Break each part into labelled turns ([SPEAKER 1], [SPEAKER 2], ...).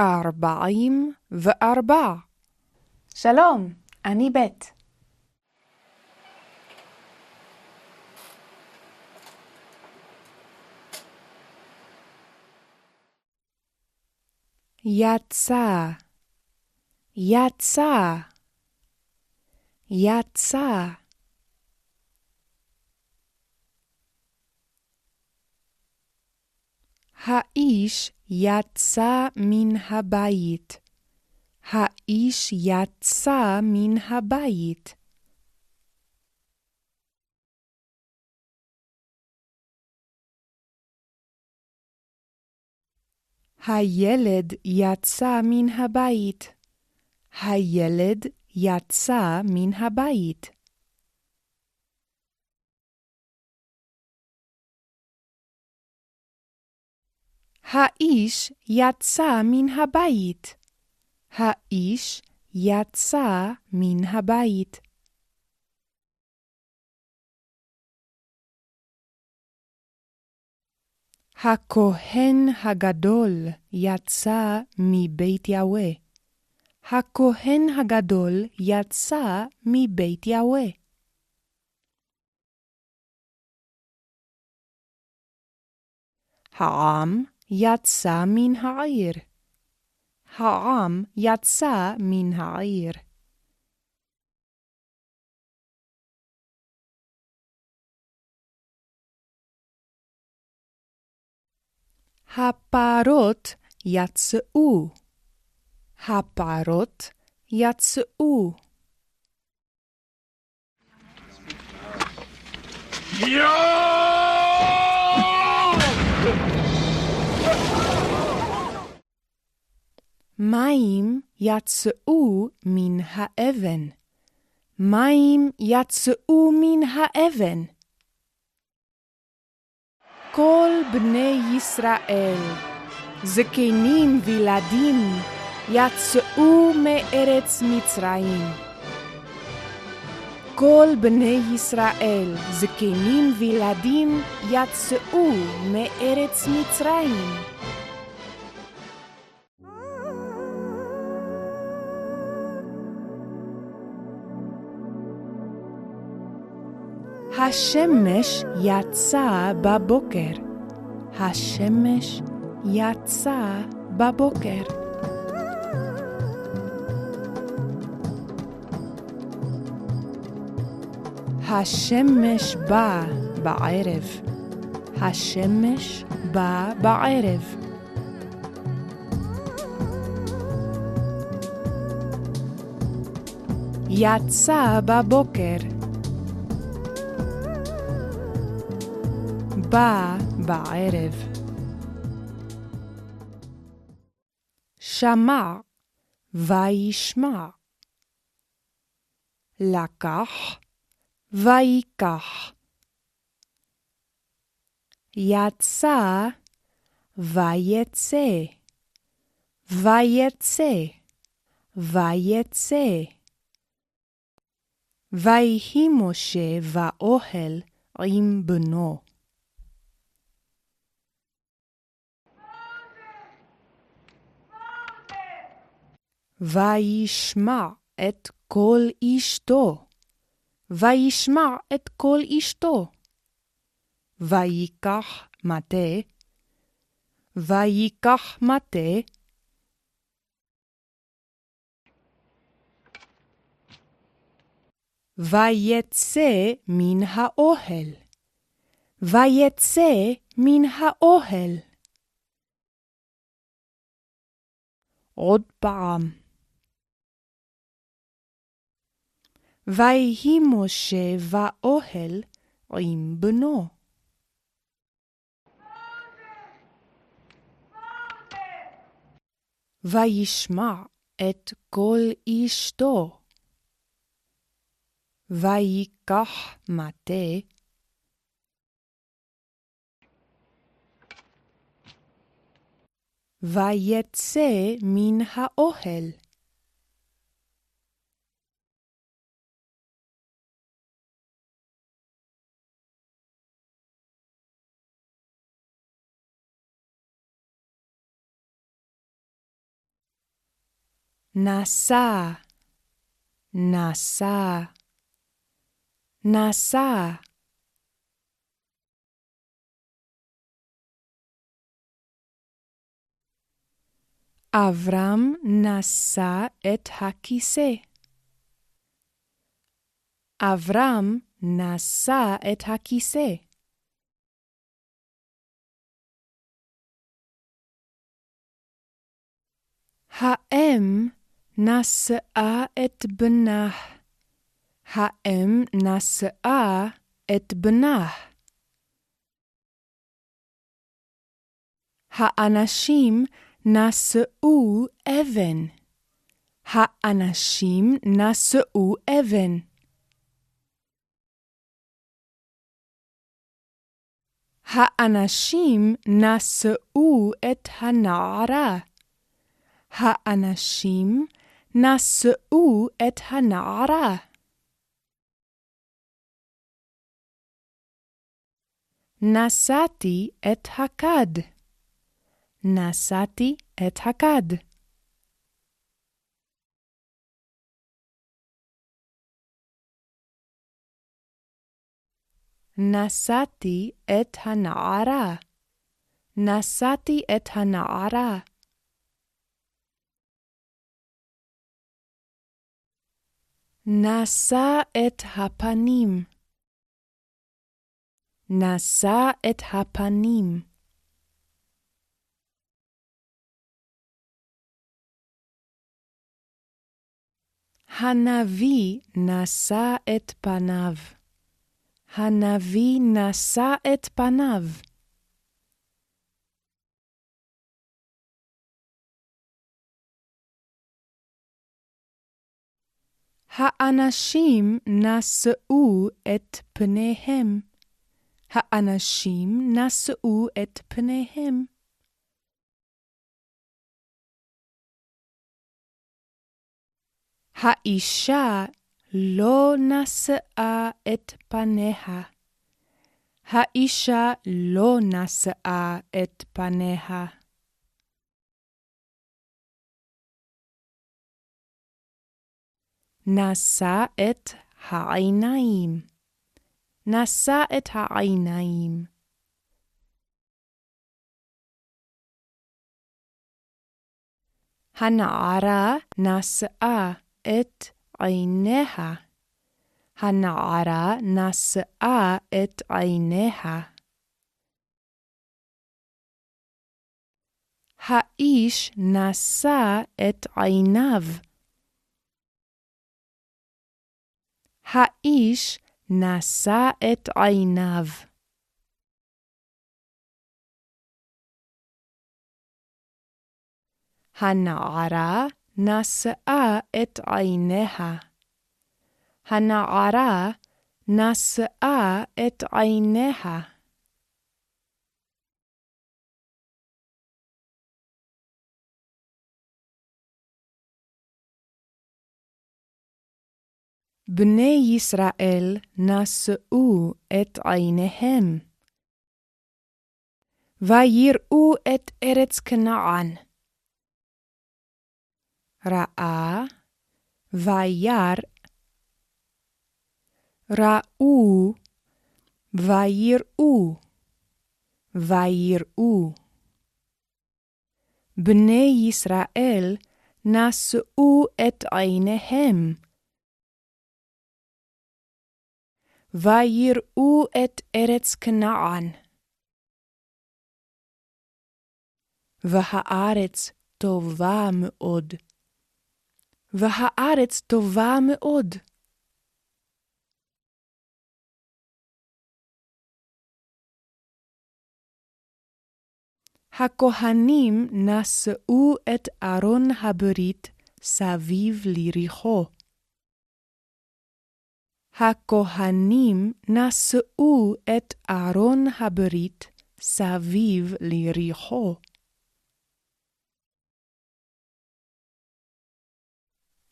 [SPEAKER 1] ארבעים וארבע.
[SPEAKER 2] שלום, אני בית.
[SPEAKER 1] יצא, יצא, יצא. האיש יצא מן הבית. האיש יצא מן הבית. הילד יצא מן הבית. הילד יצא מן הבית. האיש יצא מן הבית. האיש יצא מן הבית. הכהן הגדול יצא מבית יהוה. הכהן הגדול יצא מבית יהוה. העם יצא מן העיר. העם יצא מן העיר. הפרות יצאו. הפרות יצאו. מים יצאו מן האבן. מים יצאו מן האבן. כל בני ישראל, זקנים וילדים, יצאו מארץ מצרים. כל בני ישראל, זקנים וילדים, יצאו מארץ מצרים. השמש יצא בבוקר. השמש יצא בבוקר. השמש בא בערב. השמש בא בערב. יצא בבוקר. בא בערב. שמע וישמע. לקח ויקח. יצא ויצא. ויצא. ויצא. ויהי משה באוהל עם בנו. וישמע את קול אשתו. וישמע את קול אשתו. ויקח מטה. ויקח מטה. ויצא מן האוהל. ויצא מן האוהל. עוד פעם. ויהי משה באוהל עם בנו. וישמע את קול אשתו. ויקח מטה. ויצא מן האוהל. נסע, נסע, נסע. אברהם נשא את הכיסא. אברהם נשא את הכיסא. האם נשאה את בנה. האם נשאה את בנה. האנשים נשאו אבן. האנשים נשאו אבן. האנשים נשאו את הנערה. האנשים נשאו את הנערה. נשאתי את הכד. נשאתי את הכד. נשאתי את הנערה. נשאתי את הנערה. נשא את הפנים. נשא את הפנים. הנביא נשא את פניו. הנביא נשא את פניו. האנשים נשאו את פניהם. האנשים נשאו את פניהם. האישה לא נשאה את פניה. האישה לא נשאה את פניה. נשא את העיניים. נשא את העיניים. הנערה נשאה את עיניה. הנערה נשאה את עיניה. האיש נשא את עיניו. האיש נשא את עיניו. הנערה נשאה את עיניה. הנערה נשאה את עיניה. בני ישראל נשאו את עיניהם. ויראו את ארץ כנען. ראה, וירא, ראו, ויראו, ויראו. בני ישראל נשאו את עיניהם. ויראו את ארץ כנען. והארץ טובה מאוד. והארץ טובה מאוד. הכהנים נשאו את ארון הברית סביב ליריחו. הכהנים נשאו את ארון הברית סביב ליריחו.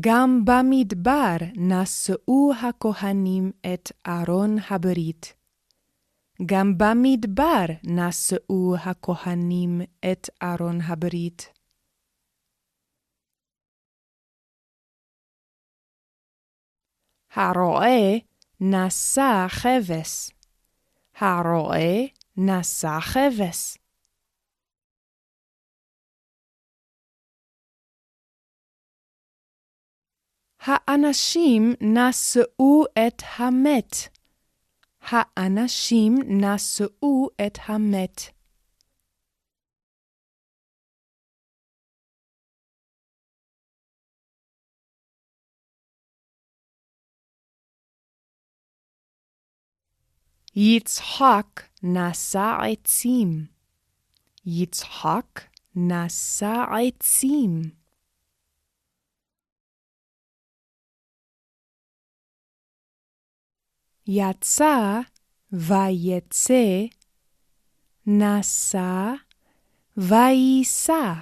[SPEAKER 1] גם במדבר נשאו הכהנים את ארון הברית. גם במדבר נשאו הכהנים את ארון הברית.
[SPEAKER 3] הרועה נשא כבש. הרועה נשא כבש. האנשים נשאו את המת. האנשים נשאו את המת. יצחק נשא עצים. יצחק נשא עצים. יצא ויצא, נשא ויישא,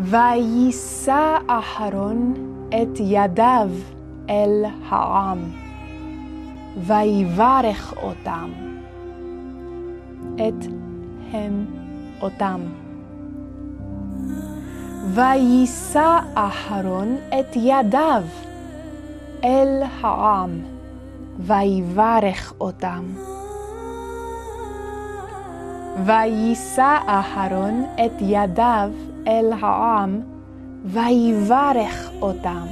[SPEAKER 3] ויישא,
[SPEAKER 1] אהרון את ידיו אל העם, ויברך אותם, את הם אותם. ויישא אהרון את ידיו אל העם, ויברך אותם. ויישא אהרון את ידיו אל העם, ויברך אותם.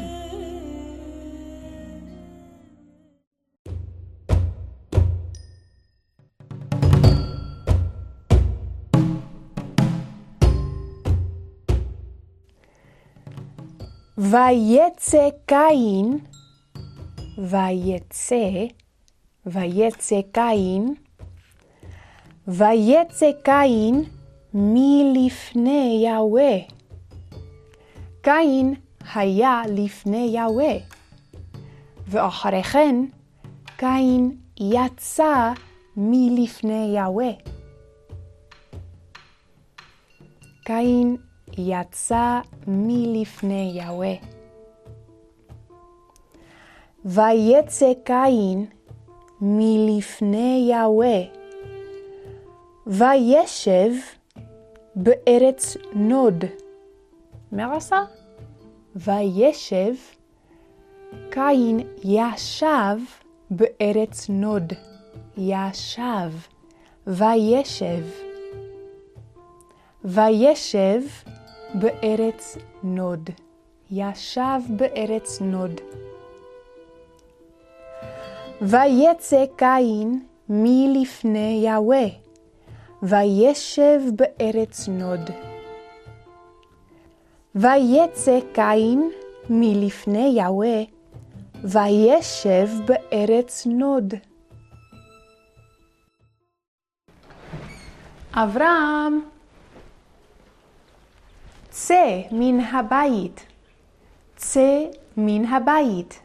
[SPEAKER 1] ויצא קין, ויצא, ויצא קין, ויצא קין מלפני יהוה. קין היה לפני יהוה, ואחרי כן קין יצא מלפני יהוה. קין יצא מלפני יהוה. ויצא קין מלפני יהוה, וישב בארץ נוד. מה עשה? וישב, קין ישב בארץ נוד. ישב, וישב. וישב בארץ נוד. ישב בארץ נוד. ויצא קין מלפני יהוה, וישב בארץ נוד. ויצא קין מלפני יהוה, וישב בארץ נוד. אברהם צא מן הבית, צא מן הבית.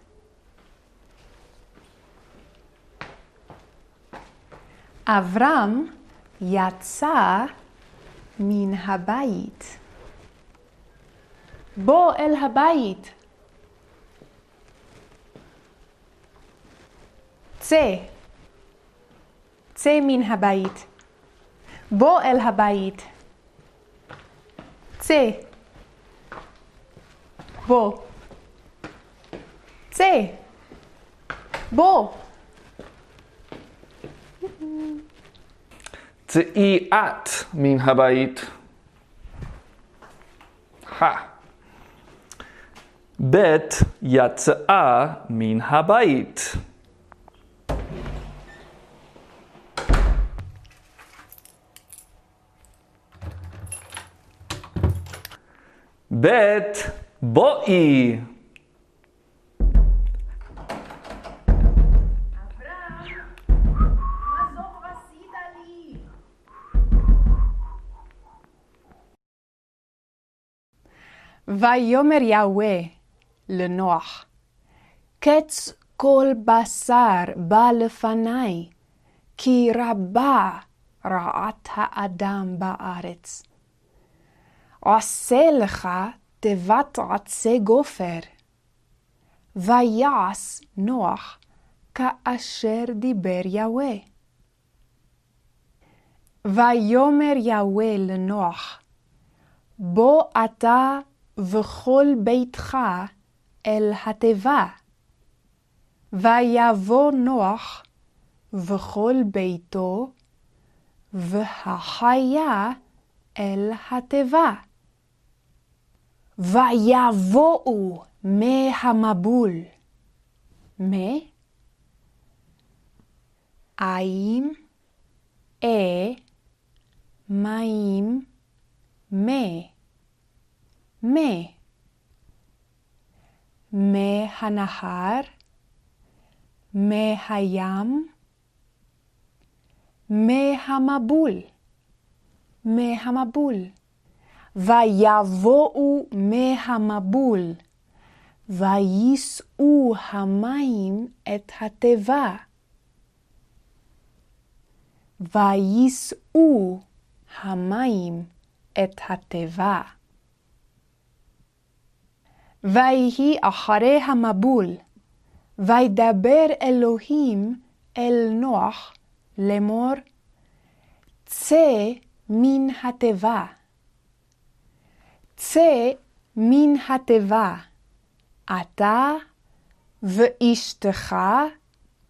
[SPEAKER 1] אברהם יצא מן הבית. בוא אל הבית. צא. צא מן הבית. בוא אל הבית. צא. בוא. צא. בוא.
[SPEAKER 4] צאי את מן הבית. בית יצאה מן הבית. בית בואי.
[SPEAKER 1] ויאמר יהוה לנוח, קץ כל בשר בא לפניי, כי רבה רעת האדם בארץ. עשה לך תיבת עצי גופר. ויעש נוח כאשר דיבר יהוה. ויאמר יהוה לנוח
[SPEAKER 2] בוא אתה וכל ביתך אל התיבה. ויבוא נוח וכל ביתו, והחיה אל התיבה. ויבואו מהמבול. מה? עיים, אה, מים, מה. מה. מהנהר, מהים, מהמבול, מהמבול. ויבואו מהמבול, ויישאו המים את התיבה. ויישאו המים את התיבה. ויהי אחרי המבול, וידבר אלוהים אל נוח לאמור, צא מן התיבה. צא מן התיבה, אתה ואשתך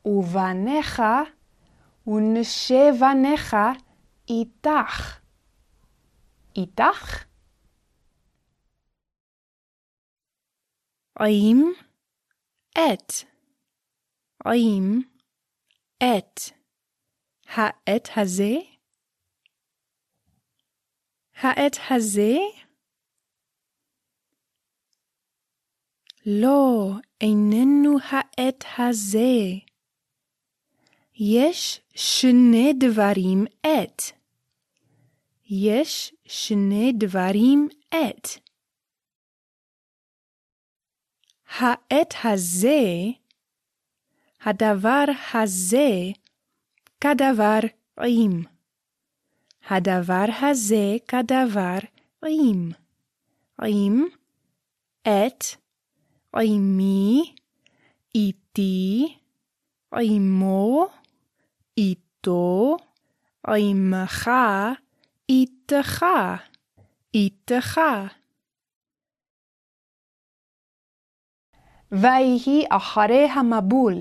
[SPEAKER 2] ובניך ונשי בניך איתך. איתך?
[SPEAKER 1] עיים, את. עיים, את. העת הזה? העת הזה? לא, איננו העת הזה. יש שני דברים עת. יש שני דברים עת. העת הזה, הדבר הזה, כדבר עם. הדבר הזה כדבר עם. עם, עת, עימי, איתי, עימו, איתו, עמך, איתך, איתך.
[SPEAKER 2] ויהי אחרי המבול,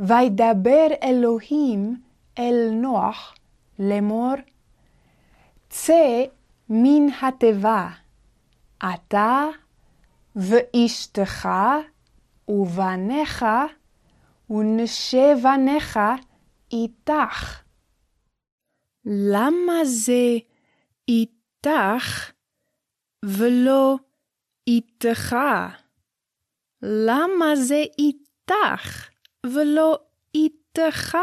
[SPEAKER 2] וידבר אלוהים אל נוח לאמור, צא מן התיבה, אתה ואשתך ובניך ונשי בניך איתך.
[SPEAKER 1] למה זה איתך ולא איתך? למה זה איתך ולא איתך?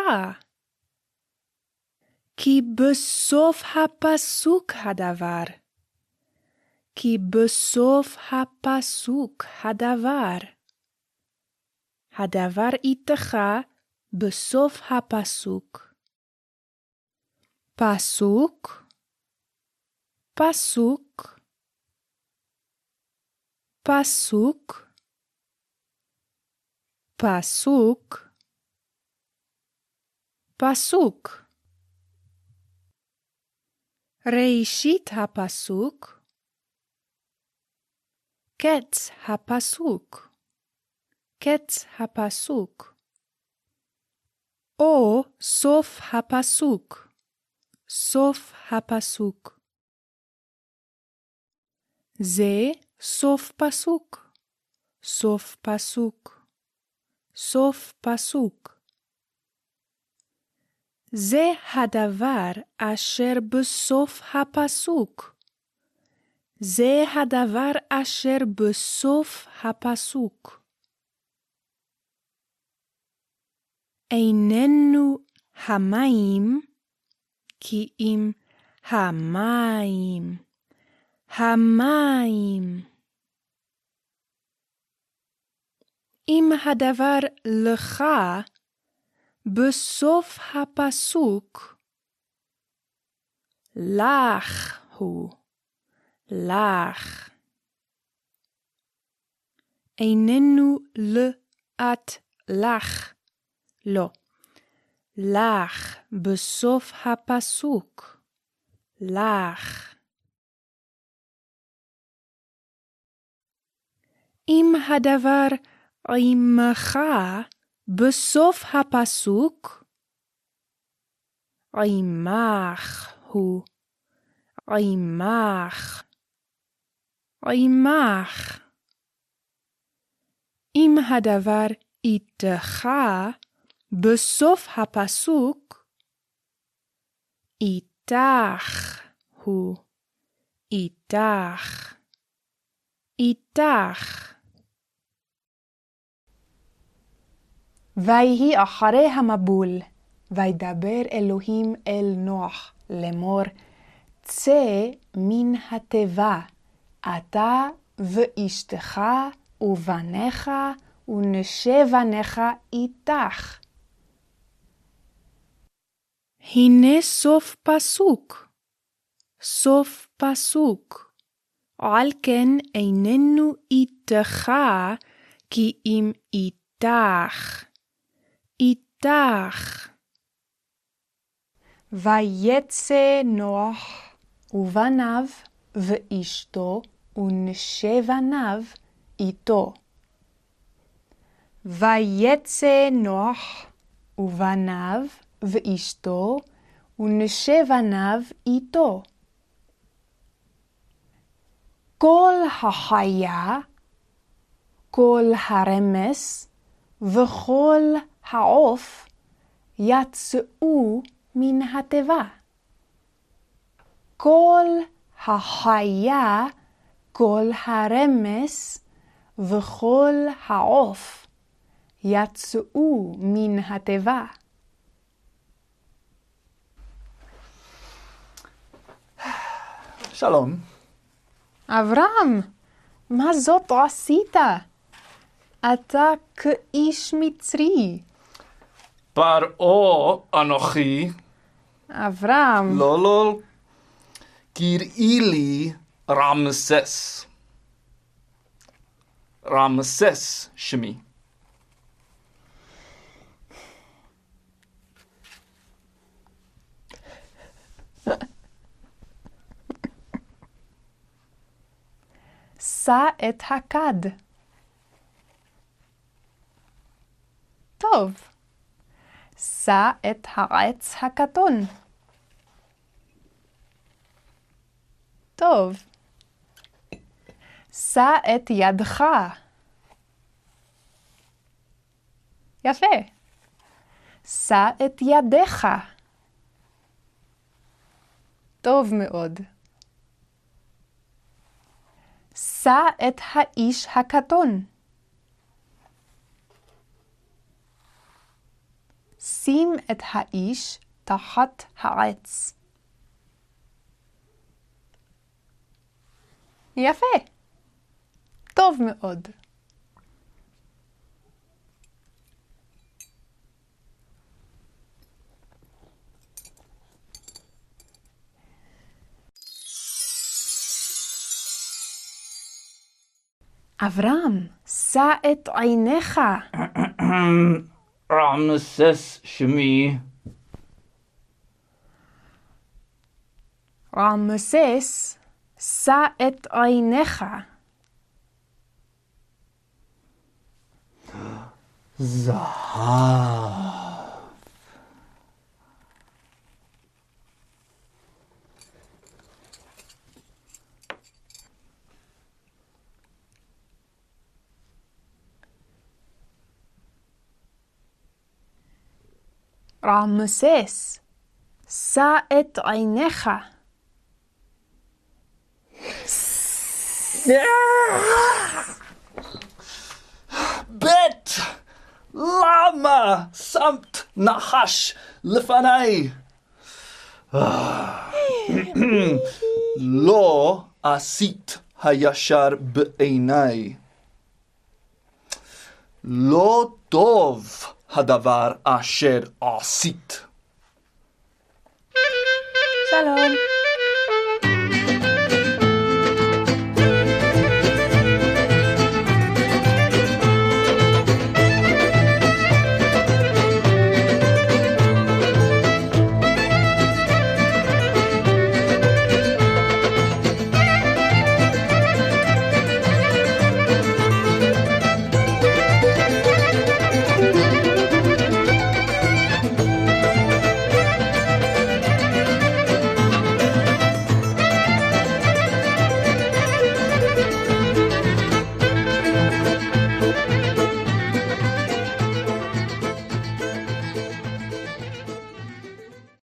[SPEAKER 1] כי בסוף הפסוק הדבר. כי בסוף הפסוק הדבר. הדבר איתך בסוף הפסוק. פסוק, פסוק, פסוק, פסוק, פסוק. ראשית הפסוק, קץ הפסוק, קץ הפסוק. או סוף הפסוק, סוף הפסוק. זה סוף פסוק, סוף פסוק, סוף פסוק. זה הדבר אשר בסוף הפסוק. זה הדבר אשר בסוף הפסוק. איננו המים, כי אם המים, המים. אם הדבר לך, בסוף הפסוק, לך הוא, לך. איננו לאת לך, לא. לך בסוף הפסוק, לך.
[SPEAKER 5] אם הדבר עמך בסוף הפסוק, עמך הוא, עמך, עמך. אם הדבר איתך בסוף הפסוק, איתך הוא, איתך, איתך.
[SPEAKER 1] ויהי אחרי המבול, וידבר אלוהים אל נוח לאמור, צא מן התיבה, אתה ואשתך ובניך ונשי בניך איתך.
[SPEAKER 5] הנה סוף פסוק, סוף פסוק. על כן איננו איתך, כי אם איתך, איתך.
[SPEAKER 1] ויצא נוח ובניו ואשתו ונשי בניו איתו. ויצא נוח ובניו ואשתו ונשי בניו איתו. כל החיה, כל הרמס וכל העוף יצאו מן התיבה. כל החיה, כל הרמס וכל העוף יצאו מן התיבה.
[SPEAKER 4] שלום.
[SPEAKER 1] אברהם, מה זאת עשית? אתה כאיש מצרי.
[SPEAKER 4] פרעה אנוכי.
[SPEAKER 1] אברהם,
[SPEAKER 4] לא, לא. קראי לי רמסס. רמסס שמי.
[SPEAKER 1] שא את הכד. טוב. שא את העץ הקטון. טוב. שא את ידך. יפה. שא את ידיך. טוב מאוד. שא את האיש הקטון. שים את האיש תחת העץ. יפה. טוב מאוד. אברהם, שא את עיניך.
[SPEAKER 4] רמסס שמי.
[SPEAKER 1] רמסס, שא את עיניך.
[SPEAKER 4] זהב.
[SPEAKER 1] רמסס, שא את עיניך.
[SPEAKER 4] בית! למה שמת נחש לפניי? לא עשית הישר בעיניי. לא טוב הדבר אשר עשית.
[SPEAKER 1] שלום.